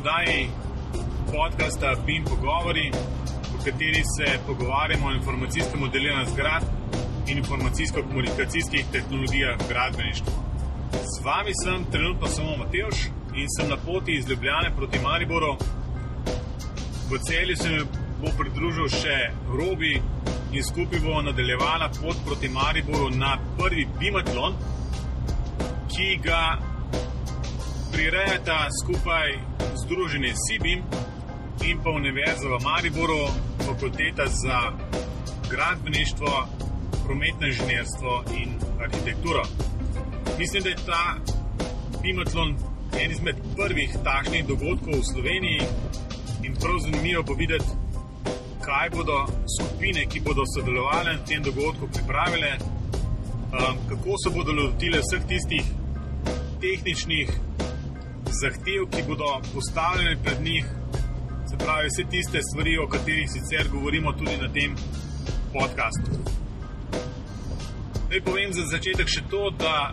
oddaji podcasta BIM Pogovori, v kateri se pogovarjamo o informacijskem modeliranju zgrad in informacijsko-komunikacijskih tehnologijah v gradbeništvu. Z vami sem trenutno samo Mateoš in sem na poti iz Ljubljane proti Mariboru. V celju se mi bo pridružil še Robi in skupaj bomo nadaljevala pot proti Mariboru na prvi Bimatlon, ki ga prirejata skupaj Združenje Sibim in pa Univerza v Mariboru, fakulteta za gradbeništvo, prometno inženirstvo in arhitekturo. Mislim, da je ta Bimatlon en izmed prvih takšnih dogodkov v Sloveniji in prav zanimivo bo videti, kaj bodo skupine, ki bodo sodelovali na tem dogodku, pripravile, um, kako se bodo lotile vseh tistih tehničnih zahtev, ki bodo postavljene pred njih, se pravi, vse tiste stvari, o katerih sicer govorimo tudi na tem podkastu. Naj povem za začetek še to, da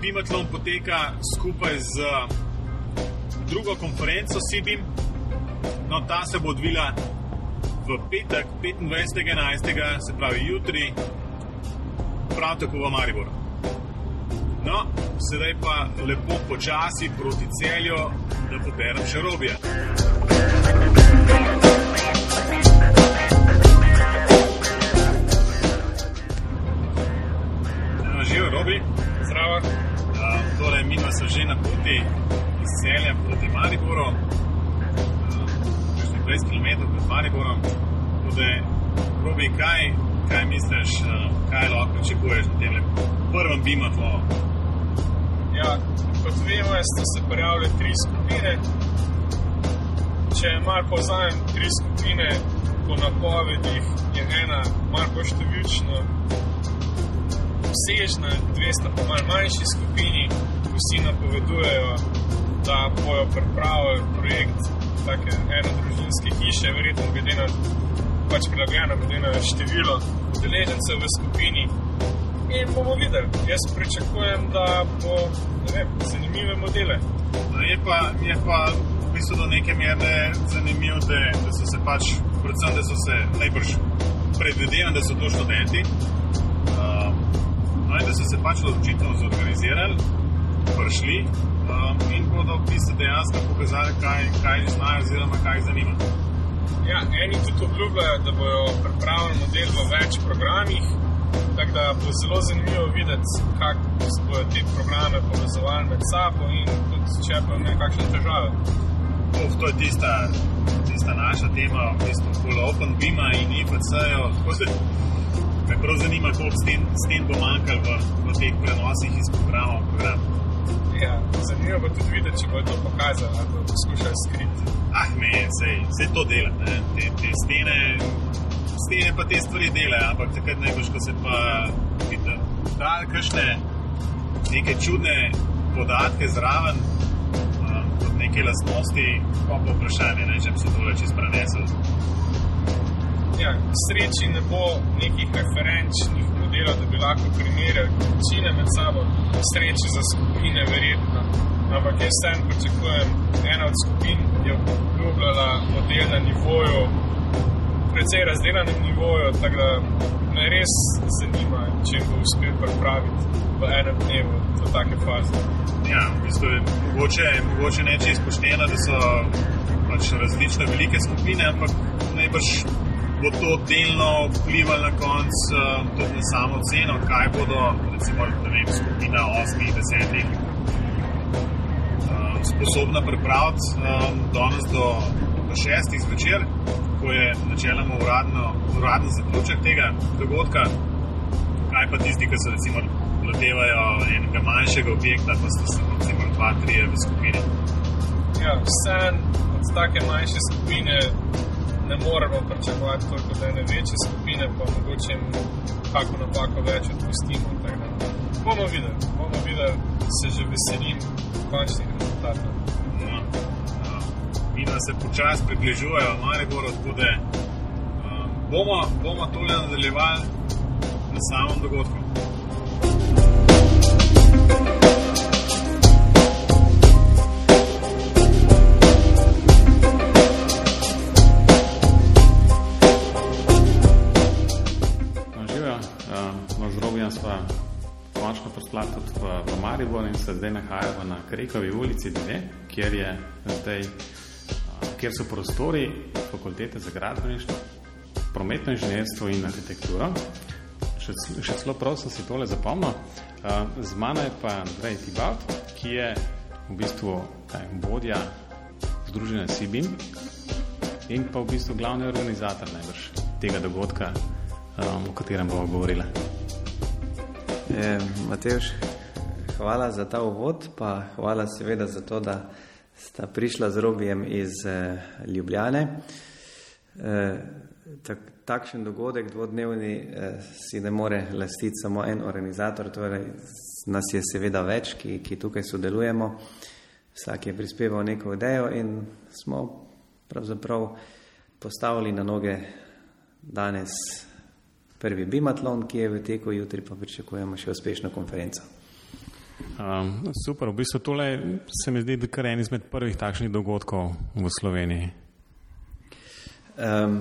Pimatlon poteka skupaj z drugo konferenco Sibim. No, ta se bo odvila v petek, 25.11., se pravi jutri, prav tako v Mariboru. No, sedaj pa lepo počasi proti celju, da poberem še robije. Obsežna, dve sta pa malo manjši skupini. Vsi napovedujejo, da bojo pripravili projekt take eno družinske hiše, verjetno glede na pač prilagojeno, glede na število udeležencev v skupini. In bomo videli. Jaz pričakujem, da bo vem, zanimive modele. No, je, pa, je pa v bistvu do neke mere zanimivo, da, da so se pač, predvsem, da so se najbrž predvidevali, da so to študenti. No, da so se pač odločitno zorganizirali, prišli um, in bodo v bistvu dejansko pokazali, kaj, kaj znajo, oziroma kaj jih zanima. Ja, eni tudi obljubljajo, da bodo pripravili model v več programih. Tako da bo zelo zanimivo videti, kako bodo te programe povezovali med sabo in tudi, če pa imajo kakšne težave. Uf, to je tista, tista naša tema, v bistvu bolj open bima in IPC-jo. Me prav zanima, koliko sten, sten bo manjkalo v, v teh prenosih iz programa v program. Ja, zanimivo bo tudi videti, če bodo to pokazali, ali bodo poskušali skriti. Ah, me je, vse to dela. Ne? Te, te stene, stene pa te stvari delajo, ampak takrat najbolj, ko se pa vidi, da kakšne neke čudne podatke zraven, um, neke lastnosti, pa po vprašanje, ne, če bi se to reči prenesel. Ja, sreči ne bo nekih referenčnih modelov, da bi lahko primerjali večine med sabo, sreči za skupine, verjetno. Ampak jaz sem pričakujem, ena od skupin je obljubljala model na nivoju, precej razdeljenem nivoju, tako da me res zanima, če bo uspel pripraviti v enem dnevu do take faze. Ja, v bistvu je mogoče, mogoče neče izpošteno, da so pač različne velike skupine, ampak najbrž bo to delno vplivalo na konec uh, tudi na samo ceno, kaj bodo, recimo, vem, skupina 8-10 uh, sposobna pripraviti um, danes do, do 6 zvečer, ko je načeloma uradno, uradno zaključek tega dogodka. Kaj pa tisti, ki se recimo lotevajo enega manjšega objekta, pa so se recimo 2-3 v skupini. Ja, vse od take manjše skupine ne moremo pričakovati, koliko da ene večje skupine, pa mogoče jim kako napako več odpustimo. Bomo videli, bomo videli, se že veselim končnih rezultatov. No, no. In da se počasi približujejo Mariboru, tako da um, bomo, bomo tole nadaljevali na samem dogodku. Krekovi ulici 2, kjer, je zdaj, kjer so prostori fakultete za gradbeništvo, prometno inženirstvo in arhitekturo. Še, še celo prav sem si tole zapomnil. Z mano je pa Andrej Tibalt, ki je v bistvu kaj, vodja združenja Sibim in pa v bistvu glavni organizator najbrž tega dogodka, um, o katerem bomo govorili. E, Mateoš, hvala za ta uvod, pa hvala seveda za to, da sta prišla z Robijem iz eh, Ljubljane. E, tak, takšen dogodek, dvodnevni, eh, si ne more lastiti samo en organizator, torej nas je seveda več, ki, ki tukaj sodelujemo. Vsak je prispeval neko idejo in smo pravzaprav postavili na noge danes prvi bimatlon, ki je v teku, jutri pa pričakujemo še uspešno konferenco. Um, super, v bistvu tole se mi zdi, kar en izmed prvih takšnih dogodkov v Sloveniji. Um,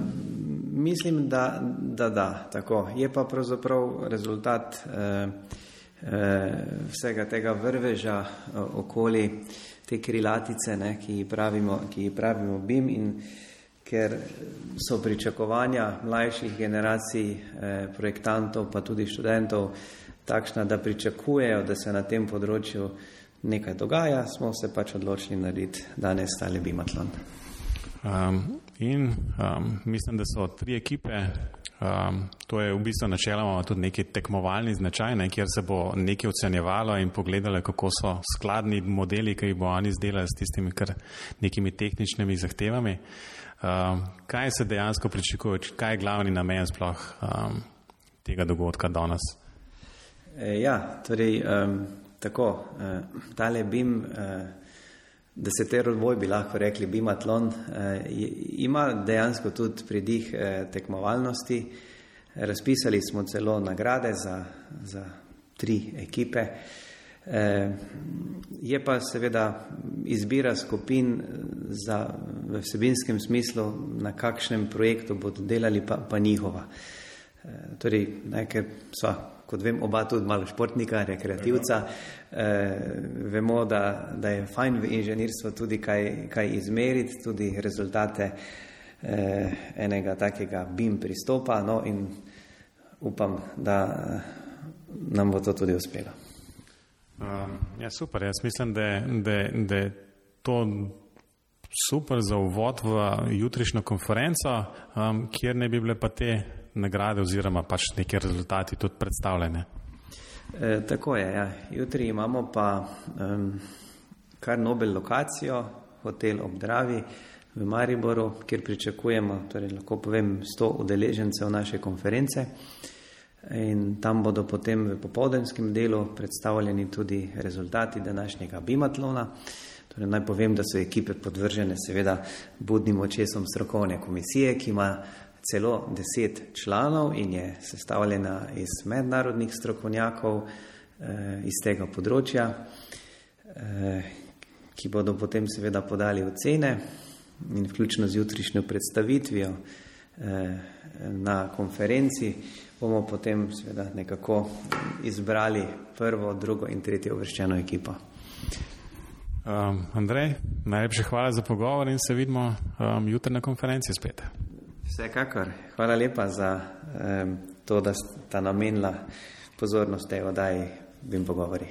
mislim, da, da da, tako. Je pa pravzaprav rezultat uh, uh, vsega tega vrveža uh, okoli te krilatice, ne, ki ji pravimo, ki ji pravimo BIM in ker so pričakovanja mlajših generacij eh, projektantov, pa tudi študentov, takšna, da pričakujejo, da se na tem področju nekaj dogaja, smo se pač odločili narediti danes tale bimatlon. Um, in um, mislim, da so tri ekipe. Um, to je v bistvu načeloma tudi neki tekmovalni značaj, ne, kjer se bo nekaj ocenjevalo in pogledalo, kako so skladni modeli, ki jih bo oni izdelali s tistimi kar nekimi tehničnimi zahtevami. Um, kaj se dejansko pričakuje, kaj je glavni namen sploh um, tega dogodka danes? E, ja, torej, um, tako, uh, tale BIM, uh, desetero dvoj bi lahko rekli, BIM-atlon, uh, ima dejansko tudi pridih uh, tekmovalnosti. Razpisali smo celo nagrade za, za tri ekipe. Uh, Eh, je pa seveda izbira skupin za, v vsebinskem smislu, na kakšnem projektu bodo delali, pa, pa njihova. Eh, torej, ker so, kot vem, oba tudi malo športnika, rekreativca, eh, vemo, da, da je fajn v inženirstvu tudi kaj, kaj izmeriti, tudi rezultate eh, enega takega BIM pristopa, no in upam, da nam bo to tudi uspelo. Um, ja, super. Jaz mislim, da, da, da to super za uvod v jutrišnjo konferenco, um, kjer ne bi bile pa te nagrade oziroma pač neki rezultati tudi predstavljene. E, tako je. Ja. Jutri imamo pa um, kar Nobel lokacijo, hotel ob Dravi v Mariboru, kjer pričakujemo, torej lahko povem, 100 udeležencev naše konference. Uh, In tam bodo potem v popoldenskem delu predstavljeni tudi rezultati današnjega bimatlona. Torej, naj povem, da so ekipe podvržene seveda budnim očesom strokovne komisije, ki ima celo deset članov in je sestavljena iz mednarodnih strokovnjakov eh, iz tega področja, eh, ki bodo potem seveda podali ocene in vključno z jutrišnjo predstavitvijo eh, na konferenci bomo potem seveda nekako izbrali prvo, drugo in tretjo uvrščeno ekipo. Um, Andrej, najlepše hvala za pogovor in se vidimo um, jutri na konferenci spet. Vsekakor, hvala lepa za um, to, da ste namenila pozornost tej oddaji in pogovori.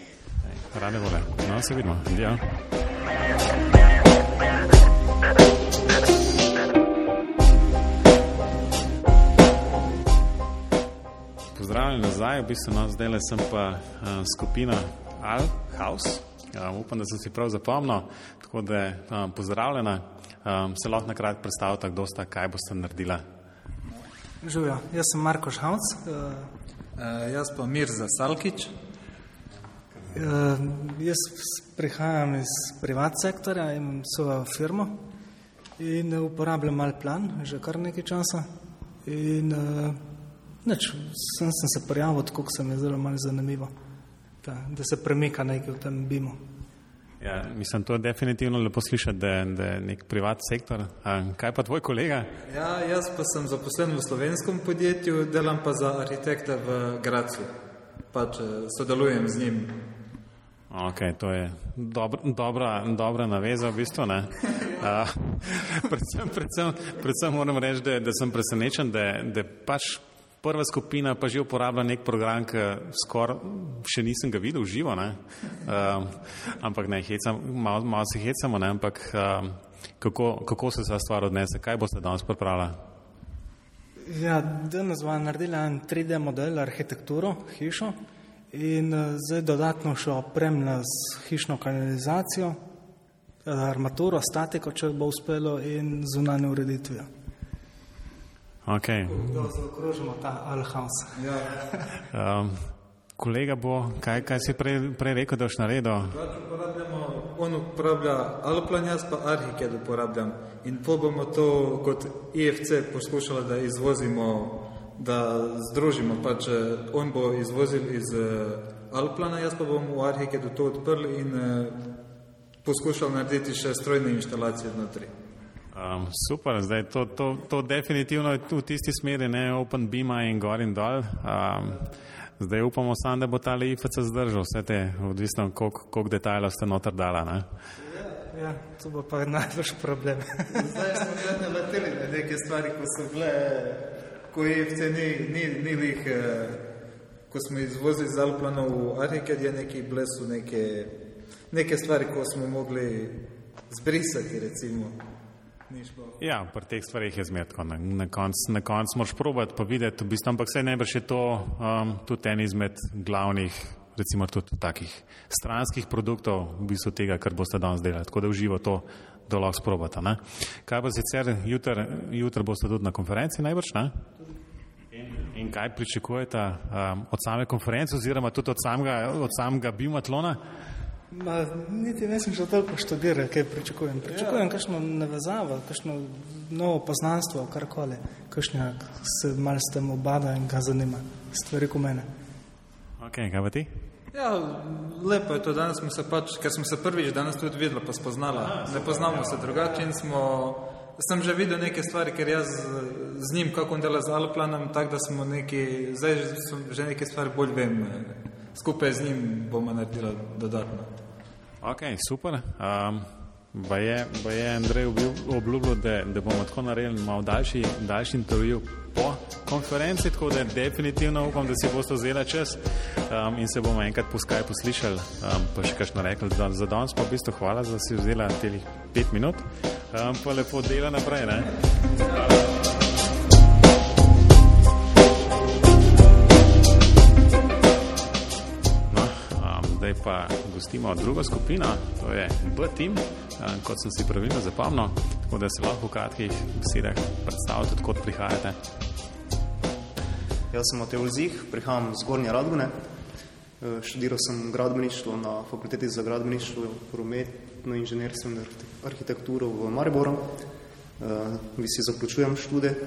Rade vole. No, se vidimo. Ja. pozdravljeni nazaj, v bistvu no, zdaj le sem pa uh, skupina Al House. Uh, upam, da sem si prav zapomnil, tako da je um, pozdravljena. Um, se lahko na kratko predstavite, kdo ste, kaj boste naredila. Živijo, jaz sem Marko Šhavc. Uh, uh, jaz pa Mirza Salkič. Uh, jaz prihajam iz privat sektorja, imam svojo firmo in uporabljam mal plan že kar nekaj časa. In, uh, Neč, sem, sem se prijavil, tako se mi je zelo malo zanimivo, da, da se premika nekaj v tem bimu. Ja, mislim, to je definitivno lepo slišati, da, da je nek privat sektor. A, kaj pa tvoj kolega? Ja, jaz pa sem zaposlen v slovenskem podjetju, delam pa za arhitekta v Gracu. pač sodelujem z njim. Okay, to je dobra, dobra, dobra naveza, v bistvu. Uh, predvsem, predvsem, predvsem moram reči, da, da sem presenečen, da, da pač prva skupina pa že uporablja nek program, ki skoraj še nisem ga videl živo. Uh, ampak ne, hecam, malo, malo se hecamo, ne, ampak uh, kako, kako se ta stvar odnese, kaj boste danes pripravili? Ja, danes bomo naredili en 3D model arhitekturo, hišo in uh, zdaj dodatno še opremljena z hišno kanalizacijo, uh, armaturo, statiko, če bo uspelo, in zunanje ureditvijo. Okay. Da zaokrožimo ta Alhaus. Ja. um, kolega bo, kaj, kaj si prej, prej rekel, da boš naredil? On uporablja Alplan, jaz pa Arhiked uporabljam. In po bomo to kot IFC poskušali, da izvozimo da združimo. Pač, on bo izvozil iz uh, Alplana, jaz pa bom v Arhikedu to odprl in uh, poskušal narediti še strojne inštalacije znotraj. Um, super, zdaj to, to, to definitivno je v tisti smeri, ne open beam in gor in dol. Um, zdaj upamo samo, da bo ta IFC zdržal vse te, odvisno koliko detajlov ste noter dala. Ne? Ja, ja, to bo pa največ problem. zdaj smo gledali na leteli neke stvari, ko so bile ko je FC ni, ni, ni lih, eh, ko smo izvozili z Alplana v Arhiked, je neki blesu neke, neke stvari, ko smo mogli zbrisati, recimo. Ja, pri teh stvarih je zmetko. Na, na koncu konc moraš probati pa videti, v bistvu, ampak vse najbrž je to um, tudi en izmed glavnih, recimo tudi takih stranskih produktov v bistvu tega, kar boste danes delali. Tako da uživo to to lahko sprobata. Ne? Kaj pa sicer jutri jutr boste tudi na konferenci najbrž? Ne? In kaj pričakujete um, od same konference oziroma tudi od samega, od samega bimatlona? Ma, niti ne sem že toliko študiral, kaj pričakujem. Pričakujem ja. kakšno navezavo, kakšno novo poznanstvo, karkoli, kakšno se mal s tem obada in ga zanima, stvari ko mene. Ok, kaj pa ti? Ja, lepo je to, danes smo se pač, ker smo se prvič danes tudi videli, pa spoznala. Ne poznamo se drugače in smo, sem že videl neke stvari, ker jaz z njim, kako on dela z Alplanom, tako da smo neki, zdaj že neke stvari bolj vem, skupaj z njim bomo naredili dodatno. Ok, super. Um, ba je, ba je Andrej obljubil, da, da bomo tako naredili malo daljši, daljši intervju po konferenci, tako da definitivno upam, da si boste vzeli čas um, in se bomo enkrat po Skypu slišali, um, pa še kakšno rekli. Za, za danes pa v bistvu hvala, da si vzela telih pet minut, um, pa lepo dela naprej. Ne? No, pa gostimo drugo skupino, to je B-Team, kot sem si pravilno zapomnil, tako da se lahko v kratkih besedah predstavite, odkot prihajate. Jaz sem Matej Olzih, prihajam z Gornje Radgune. Eh, študiral sem gradbeništvo na fakulteti za gradbeništvo, prometno inženirstvo in arhitekturo v Mariboru. Vi si zaključujem štude. Eh,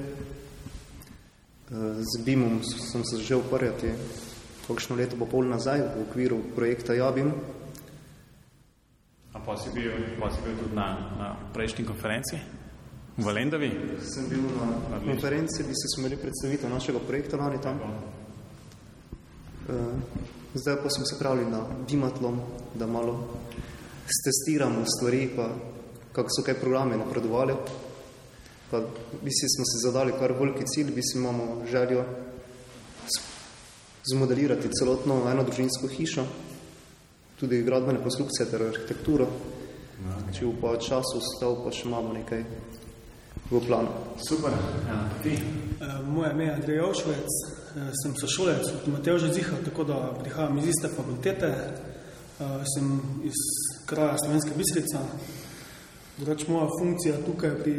z BIM-om sem se začel ukvarjati kakšno leto pa pol nazaj v okviru projekta Jabim. A pa si bil, pa si bil tudi na, na prejšnji konferenci? V Lendavi? Sem bil na konferenci, bi se smeli predstaviti našega projekta lani tam. Uh, zdaj pa smo se pravili na bimatlom, da malo stestiramo stvari, pa kako so kaj programe napredovali. Pa bi si smo se zadali kar veliki cilj, bi si imamo željo zmodelirati celotno eno družinsko hišo, tudi gradbene konstrukcije ter arhitekturo. Če v pa času stal, pa še imamo nekaj v planu. Super. Ja, ti? Uh, moje ime je Andrej Jovšvec, uh, sem sošolec od Matevža Ziha, tako da prihajam iz iste fakultete. Uh, sem iz kraja Slovenske Bistrica. Drugač moja funkcija tukaj pri,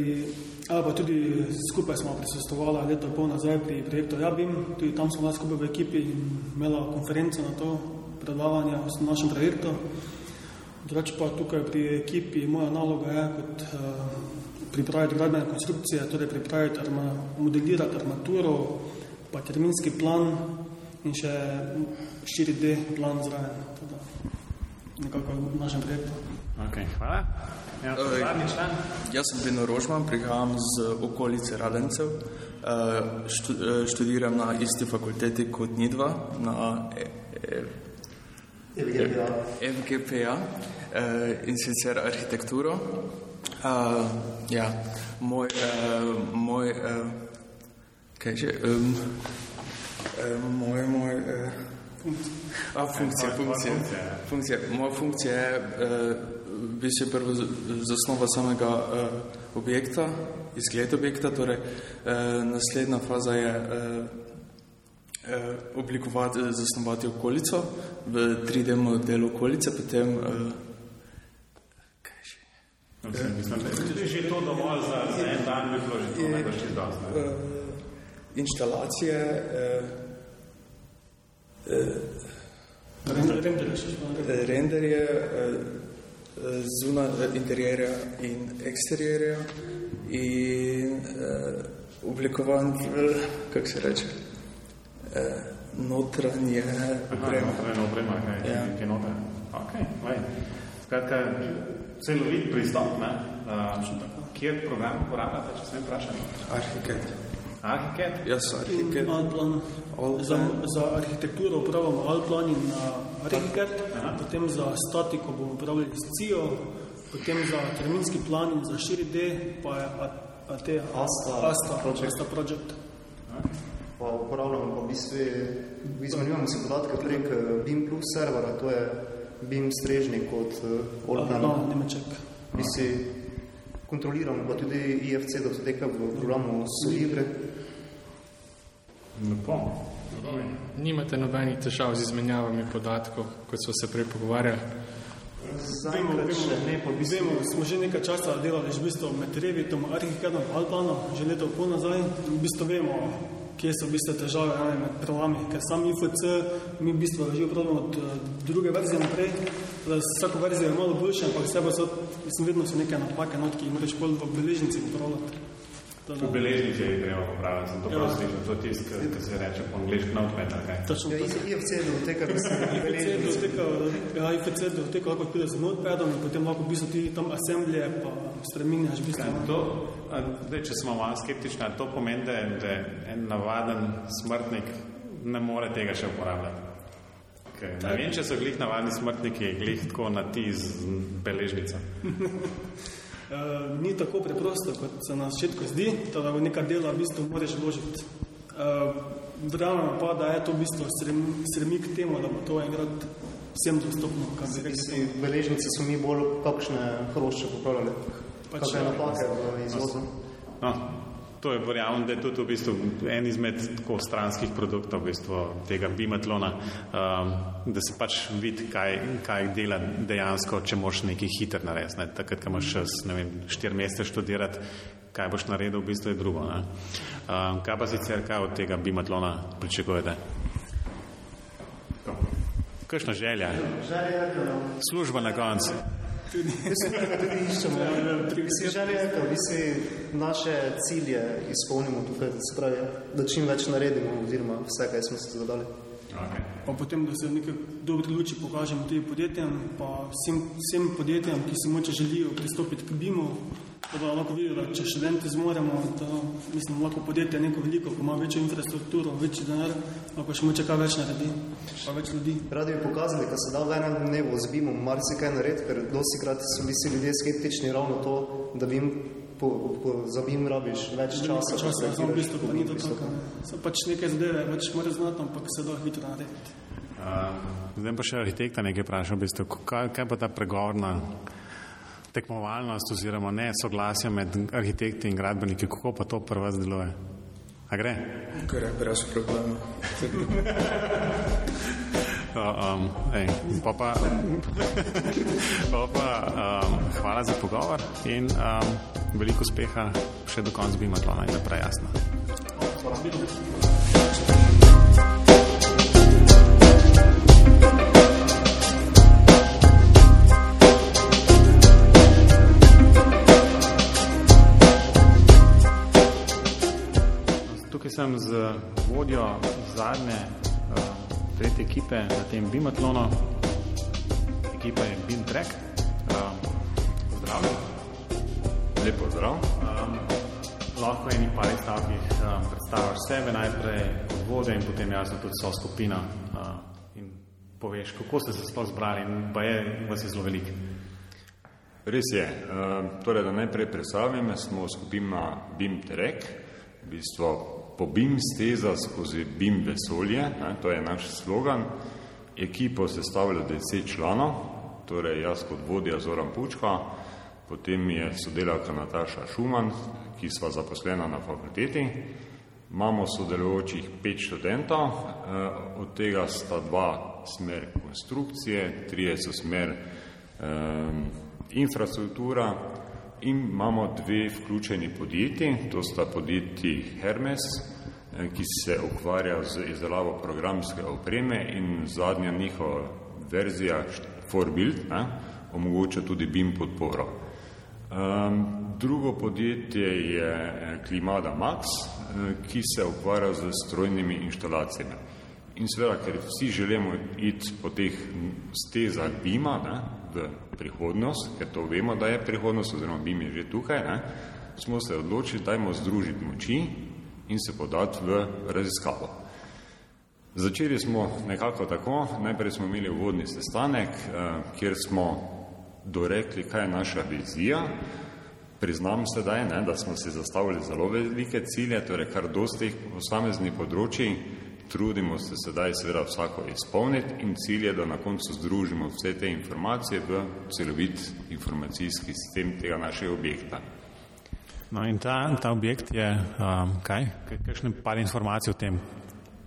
ali pa tudi skupaj smo prisostovali leto pol nazaj pri projektu Jabim, tudi tam smo skupaj v ekipi in imela konferenco na to predavanje o našem projektu. Drugač pa tukaj pri ekipi moja naloga je kot uh, pripraviti gradbene konstrukcije, torej pripraviti arma, modelirati armaturo, pa terminski plan in še 4D plan zraven. Nekako v našem projektu. Ok, hvala. Ja, jaz sem Beno Rožman, prihajam z okolice Radencev. Študiram na isti fakulteti kot Nidva, na FGPA uh, in sicer arhitekturo. Uh, ja, moj, uh, moj uh, kaj že, um, uh, moj, moj, uh, a, funkcija, funkcija, funkcija. Moja funkcija je uh, v bistvu prvo zasnova samega uh, objekta, izgled objekta, torej uh, naslednja faza je uh, eh, oblikovati, zasnovati okolico v 3D modelu okolice, potem. Eh, Mislim, da je že to dovolj za, en dan, bi bilo že to čez dosti. Uh, inštalacije, uh, uh, renderje, uh, zunaj interjerja in eksterjerja in uh, oblikovanje, kako se reče, eh, notranje opreme. Notranje opreme, kaj ja. je notranje. Ok, lej. Skratka, celovit pristop, ne? Uh, kjer program uporabljate, če sem vprašal? Arhitekt. Arhitekt? Jaz sem arhitekt. Za, za arhitekturo upravljamo Alplan in arhitekt, potem za statiko bomo upravljali s CIO, potem za terminski plan in za 4D, pa je a, a te Asta, Asta project. Asta project. Pa uporabljamo pa v bistvu, izmenjujemo se podatke prek eh, BIM plus servera, to je BIM strežnik od uh, Organ. No, Nemeček. V bistvu kontroliramo pa tudi IFC, da to teka v programu Solibre. Lepo. Nimate nobenih težav z izmenjavami podatkov, kot so se prej pogovarjali? Zaenkrat še ne, pa v bistvu Vemo, smo že nekaj časa delali že v bistvu med Revitom, Arhiketom, Alplanom, že leto pol nazaj. V bistvu vemo, kje so v bistvu težave ne, med programi, ker sam IFC mi v bistvu že upravljamo od eh, druge verzije naprej, da vsako verzijo je malo boljše, ampak vse pa so, mislim, vedno so neke napake, not, ki jih moraš pol v beležnici upravljati. V beležnici je treba popraviti, sem to Ja. prav slišal. To je tisto, ki- se reče po angliški notepad, ali kaj? točno Ja, tako. IFC je doteka, da se beležnice. ja, IFC doteka lahko pride z notepadom in potem lahko v bistvu ti tam asemblje pa spreminjaš. To, a, zdaj, če smo malo skeptični, to pomeni, da, da en navaden smrtnik ne more tega še uporabljati. Okay. Ne vem, če so glih navadni smrtniki glih tako na ti z beležnico. Uh, ni tako preprosto, kot se na začetku zdi, to, da v neka dela v bistvu moraš vložiti. Uh, Verjamem pa, da je to v bistvu strem, stremi k temu, da bo to enkrat vsem dostopno. Bistvu, beležnice so mi bolj kakšne hrošče popravljali. Pač, Kakšne napake v izvozu. No, to je verjamem, da je tudi v bistvu en izmed tako stranskih produktov v bistvu, tega bimatlona, um, da se pač vidi, kaj, kaj dela dejansko, če moš nekaj hiter narediti. Ne? Takrat, ko imaš čas, ne vem, štiri mesece študirati, kaj boš naredil, v bistvu je drugo. Ne? Um, kaj pa sicer, kaj od tega bimatlona pričakujete? Kakšna želja? Služba na koncu. Tudi iščemo. Vsi želje, da bi si naše cilje izpolnimo tukaj, da pravi, da čim več naredimo, oziroma vse, kaj smo se zadali. Okay. Pa potem, da se v neki dobri luči pokažemo tudi podjetjem, pa vsem, vsem podjetjem, ki si moče želijo pristopiti k BIM-u, da lahko vidijo, da če študenti zmoremo, da mislim, lahko podjetje neko veliko, ko ima večjo infrastrukturo, večji denar, lahko še moče kaj več naredi, pa več ljudi. Radi bi pokazali, da se da v enem dnevu z BIM-om marsikaj narediti, ker dosti krat so bili ljudje skeptični ravno to, da BIM po, po, za BIM rabiš več časa. Časa, da samo v bistvu pa ni to tako. So pač neke zadeve, več moraš znati, ampak se da hitro narediti. Uh, zdaj pa še arhitekta nekaj vprašal, v bistvu, kaj, kaj pa ta pregovorna tekmovalnost oziroma ne soglasja med arhitekti in gradbeniki, kako pa to pri vas deluje? A gre? Je brez problema. Um, ej, pa pa, pa, pa um, hvala za pogovor in um, veliko uspeha še do konca bimatlona in naprej jasno. Tukaj sem z vodjo zadnje tretje ekipe na tem bimatlonu. Ekipa je BIM Track. Um, Zdravljen. Lepo zdrav. Um, lahko v enih parih stavkih um, predstaviš sebe najprej kot vodja in potem jasno tudi so skupina uh, in poveš, kako ste se sploh zbrali in pa je vas je zelo veliko. Res je. Torej, da najprej predstavim, smo skupina BIM Trek, v bistvu po BIM steza skozi BIM vesolje, ne, to je naš slogan. Ekipo sestavlja 10 članov, torej jaz kot vodja Zoran Pučka, potem je sodelavka Nataša Šuman, ki sva zaposlena na fakulteti. Imamo sodelujočih pet študentov, od tega sta dva smer konstrukcije, trije so smer um, infrastruktura in imamo dve vključeni podjetji, to sta podjetji Hermes, ki se ukvarja z izdelavo programske opreme in zadnja njihova verzija Forbuild ne, omogoča tudi BIM podporo. Um, drugo podjetje je Klimada Max, ki se ukvarja z strojnimi inštalacijami. In seveda, ker vsi želimo iti po teh stezah BIM-a ne, v prihodnost, ker to vemo, da je prihodnost, oziroma BIM je že tukaj, ne, smo se odločili, dajmo združiti moči in se podati v raziskavo. Začeli smo nekako tako, najprej smo imeli uvodni sestanek, kjer smo dorekli, kaj je naša vizija. Priznam sedaj, ne, da smo si zastavili zelo velike cilje, torej kar dosti posameznih področji, trudimo se sedaj seveda vsako izpolniti in cilj je, da na koncu združimo vse te informacije v celovit informacijski sistem tega našega objekta. No in ta, ta objekt je um, kaj? Kakšne par informacij o tem?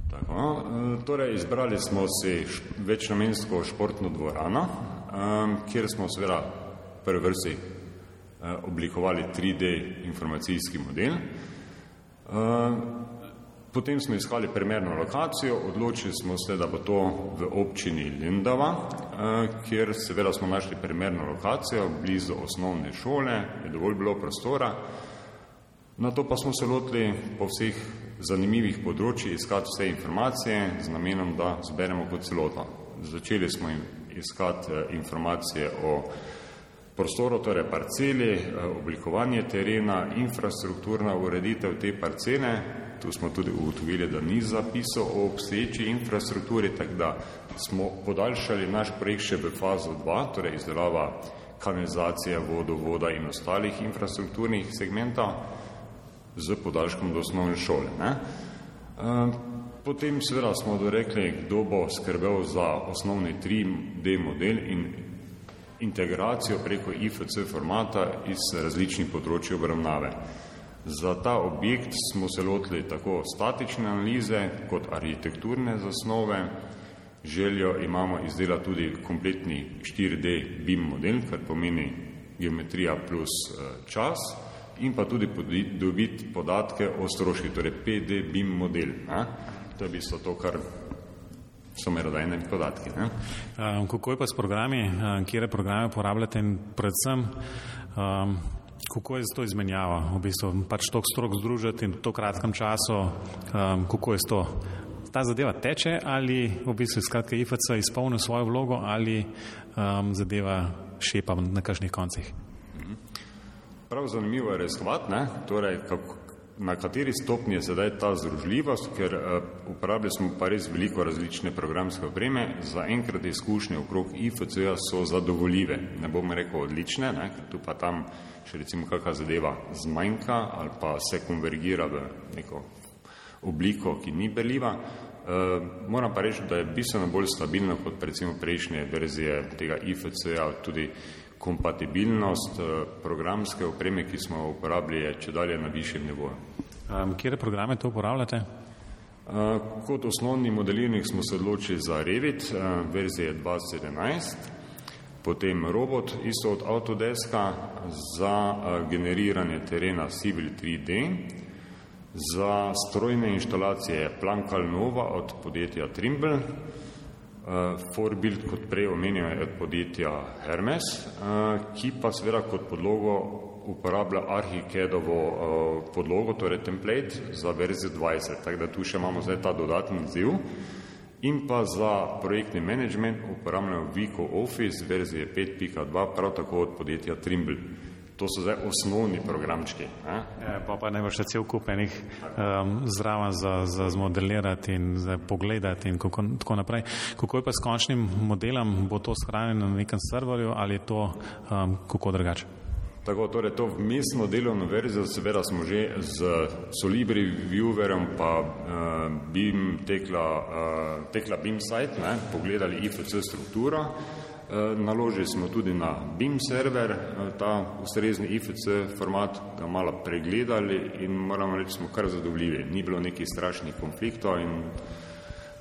Tako, torej izbrali smo si večnamensko športno dvorano, um, kjer smo seveda prvi vrsti oblikovali 3D informacijski model. Potem smo iskali primerno lokacijo, odločili smo se, da bo to v občini Lindava, kjer seveda smo našli primerno lokacijo, blizu osnovne šole, je dovolj bilo prostora. Na to pa smo se lotili po vseh zanimivih področjih iskati vse informacije z namenom, da zberemo kot celoto. Začeli smo iskati informacije o prostoru, torej parceli, oblikovanje terena, infrastrukturna ureditev te parcele. Tu smo tudi ugotovili, da ni zapisov o obstoječi infrastrukturi, tako da smo podaljšali naš projekt še v fazo 2, torej izdelava kanalizacije, vodovoda in ostalih infrastrukturnih segmentov z podaljškom do osnovne šole. Ne? Potem seveda smo dorekli, kdo bo skrbel za osnovni 3D model in integracijo preko IFC formata iz različnih področji obravnave. Za ta objekt smo se lotili tako statične analize kot arhitekturne zasnove. Željo imamo izdelati tudi kompletni 4D BIM model, kar pomeni geometrija plus čas in pa tudi dobiti podatke o stroških, torej PD BIM model. Ne? To je bistvo to, kar so merodajne podatki. Ne? Um, kako je pa s programi, um, kjere programe uporabljate in predvsem, um, kako je to izmenjava, v bistvu pač tok strok združiti in v to kratkem času, um, kako je to? Ta zadeva teče ali v bistvu skratka IFC izpolnil svojo vlogo ali um, zadeva šepa na kakšnih koncih? Prav zanimivo je raziskovati, torej, kako, na kateri stopnji je sedaj ta združljivost, ker uh, uporabljali smo pa res veliko različne programske opreme. Za enkrat izkušnje okrog IFC-ja so zadovoljive. Ne bom rekel odlične, ne, ker tu pa tam še recimo kakšna zadeva zmanjka ali pa se konvergira v neko obliko, ki ni berljiva. Uh, moram pa reči, da je bistveno bolj stabilno kot recimo prejšnje verzije tega IFC-ja, tudi kompatibilnost programske opreme, ki smo jo uporabljali, je če dalje na višjem nivoju. Um, kjere programe to uporabljate? Uh, kot osnovni modelirnik smo se odločili za Revit, uh, verzije 2017, potem robot, isto od Autodeska, za uh, generiranje terena Civil 3D, za strojne inštalacije Plankal Nova od podjetja Trimble, Forbuild, kot prej omenjeno, je od podjetja Hermes, uh, ki pa seveda kot podlogo uporablja Archicadovo uh, podlogo, torej template za verzijo 20, tako da tu še imamo zdaj ta dodatni ziv. In pa za projektni management uporabljamo Vico Office verzije 5.2, prav tako od podjetja Trimble. To so zdaj osnovni programčki. Ne? Ja, pa pa ne bo še cel kup enih um, zraven za, za zmodelirati in za pogledati in kako, tako naprej. Kako je pa s končnim modelom, bo to shranjeno na nekem serverju ali je to um, kako drugače? Tako, torej to vmesno delovno verzijo, seveda smo že z Solibri viewerem pa uh, BIM tekla, uh, tekla BIM site, ne, pogledali IFC strukturo. Eh, naložili smo tudi na BIM server, eh, ta ustrezni IFC format ga malo pregledali in moramo reči, smo kar zadovoljivi. Ni bilo nekih strašnih konfliktov in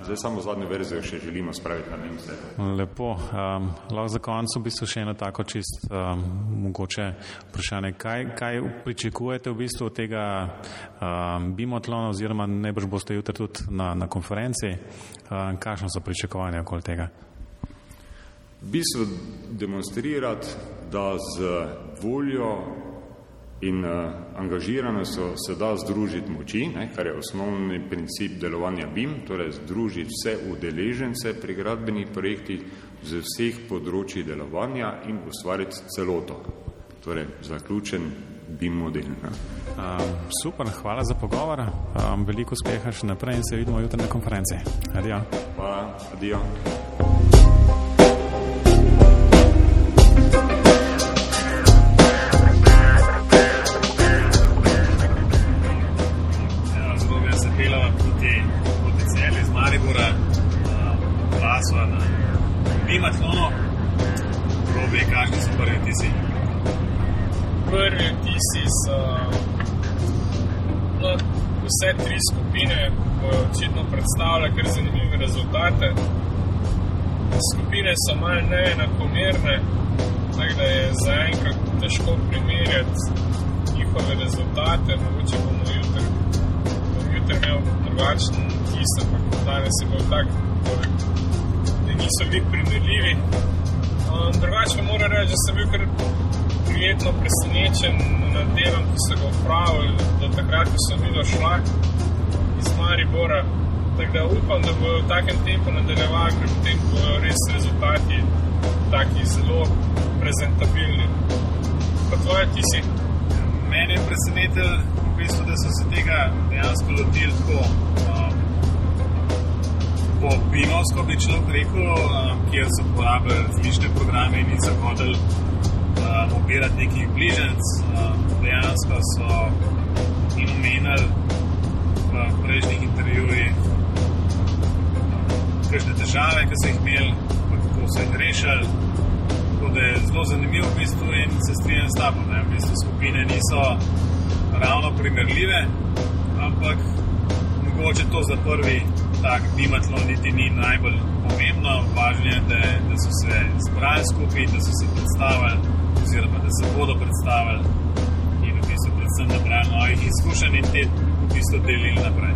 zdaj samo zadnjo verzijo še želimo spraviti na BIM server. Lepo. Um, lahko za konec v bistvu še eno tako čist um, mogoče vprašanje. Kaj, kaj pričakujete v bistvu od tega um, BIM-otlona oziroma najbrž boste jutri tudi na, na konferenci? Um, kakšno so pričakovanja okoli tega? V bistvu demonstrirati, da z voljo in uh, angažiranostjo se da združiti moči, ne, kar je osnovni princip delovanja BIM, torej združiti vse udeležence pri gradbenih projektih z vseh področji delovanja in ustvariti celoto, torej zaključen BIM model. Ne. Um, super, hvala za pogovor, um, veliko uspeha še naprej in se vidimo jutri na konferenci. Adijo. Hvala, adijo. Bimatlonu, robe, kakšni so prvi vtisi? Prvi vtisi so no, vse tri skupine, bojo očitno predstavljale kar zanimive rezultate. Skupine so malo neenakomerne, tako da je zaenkrat težko primerjati njihove rezultate. Mogoče bomo jutri, bom jutri imel drugačen vtis, ampak danes je bil tak, da niso bili primerljivi. Um, drugače moram reči, da sem bil kar prijetno presenečen nad delom, ki so ga upravili, do takrat, ko sem videl šlak iz Maribora. Tako da upam, da bodo v takem tempu nadaljevali, ker potem bodo res rezultati taki zelo prezentabilni. Pa tvoje ti si? Mene je presenetil, v bistvu, da so se tega dejansko lotili tako um, Pinovsko, bi človek rekel, um, kjer so uporabljali različne programe in niso hodili um, obirati nekih bližnjic. Um, dejansko so jim omenili v prejšnjih intervjujih kakšne težave, ki so jih imeli, kako so jih rešili. Tako da je zelo zanimivo v bistvu in se strinjam s tabo. Ne? V bistvu skupine niso ravno primerljive, ampak mogoče to za prvi tak bimatlon niti ni najbolj pomembno. Važno je, da, da so se zbrali skupaj, da so se predstavili, oziroma da se bodo predstavili in v bistvu predvsem nabrali novih izkušenj in te v bistvu delili naprej.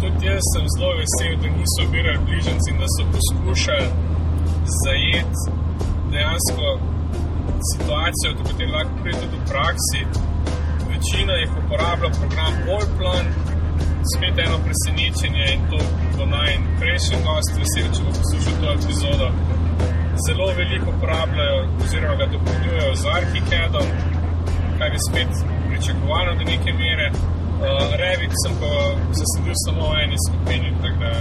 Tudi jaz sem zelo vesel, da niso obirali bližnjic in da so poskušali zajeti dejansko situacijo, do katere lahko pride tudi v praksi. Večina jih uporablja program Wallplan, spet eno presenečenje in to bo naj prejšnji gost, vesel, če bo poslušal to epizodo. Zelo veliko uporabljajo, oziroma ga dopolnjujejo z Archicadom, kar je spet pričakovano do neke mere. Uh, Revit sem pa zasedil samo v eni skupini, tako da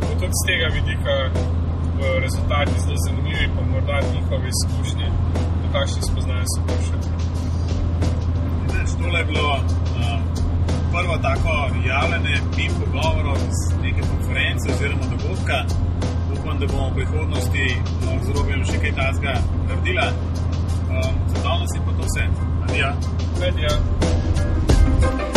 bo tudi z tega vidika rezultati zelo zanimivi, pa morda njihove izkušnje, do kakšnih spoznanj so prišli. Tole je bilo uh, prvo tako javljanje mimo pogovorov z neke konference oziroma dogodka. Upam, da bomo v prihodnosti z Robijem še kaj takega naredili. Um, za danes je pa to vse. Adijo. Adijo.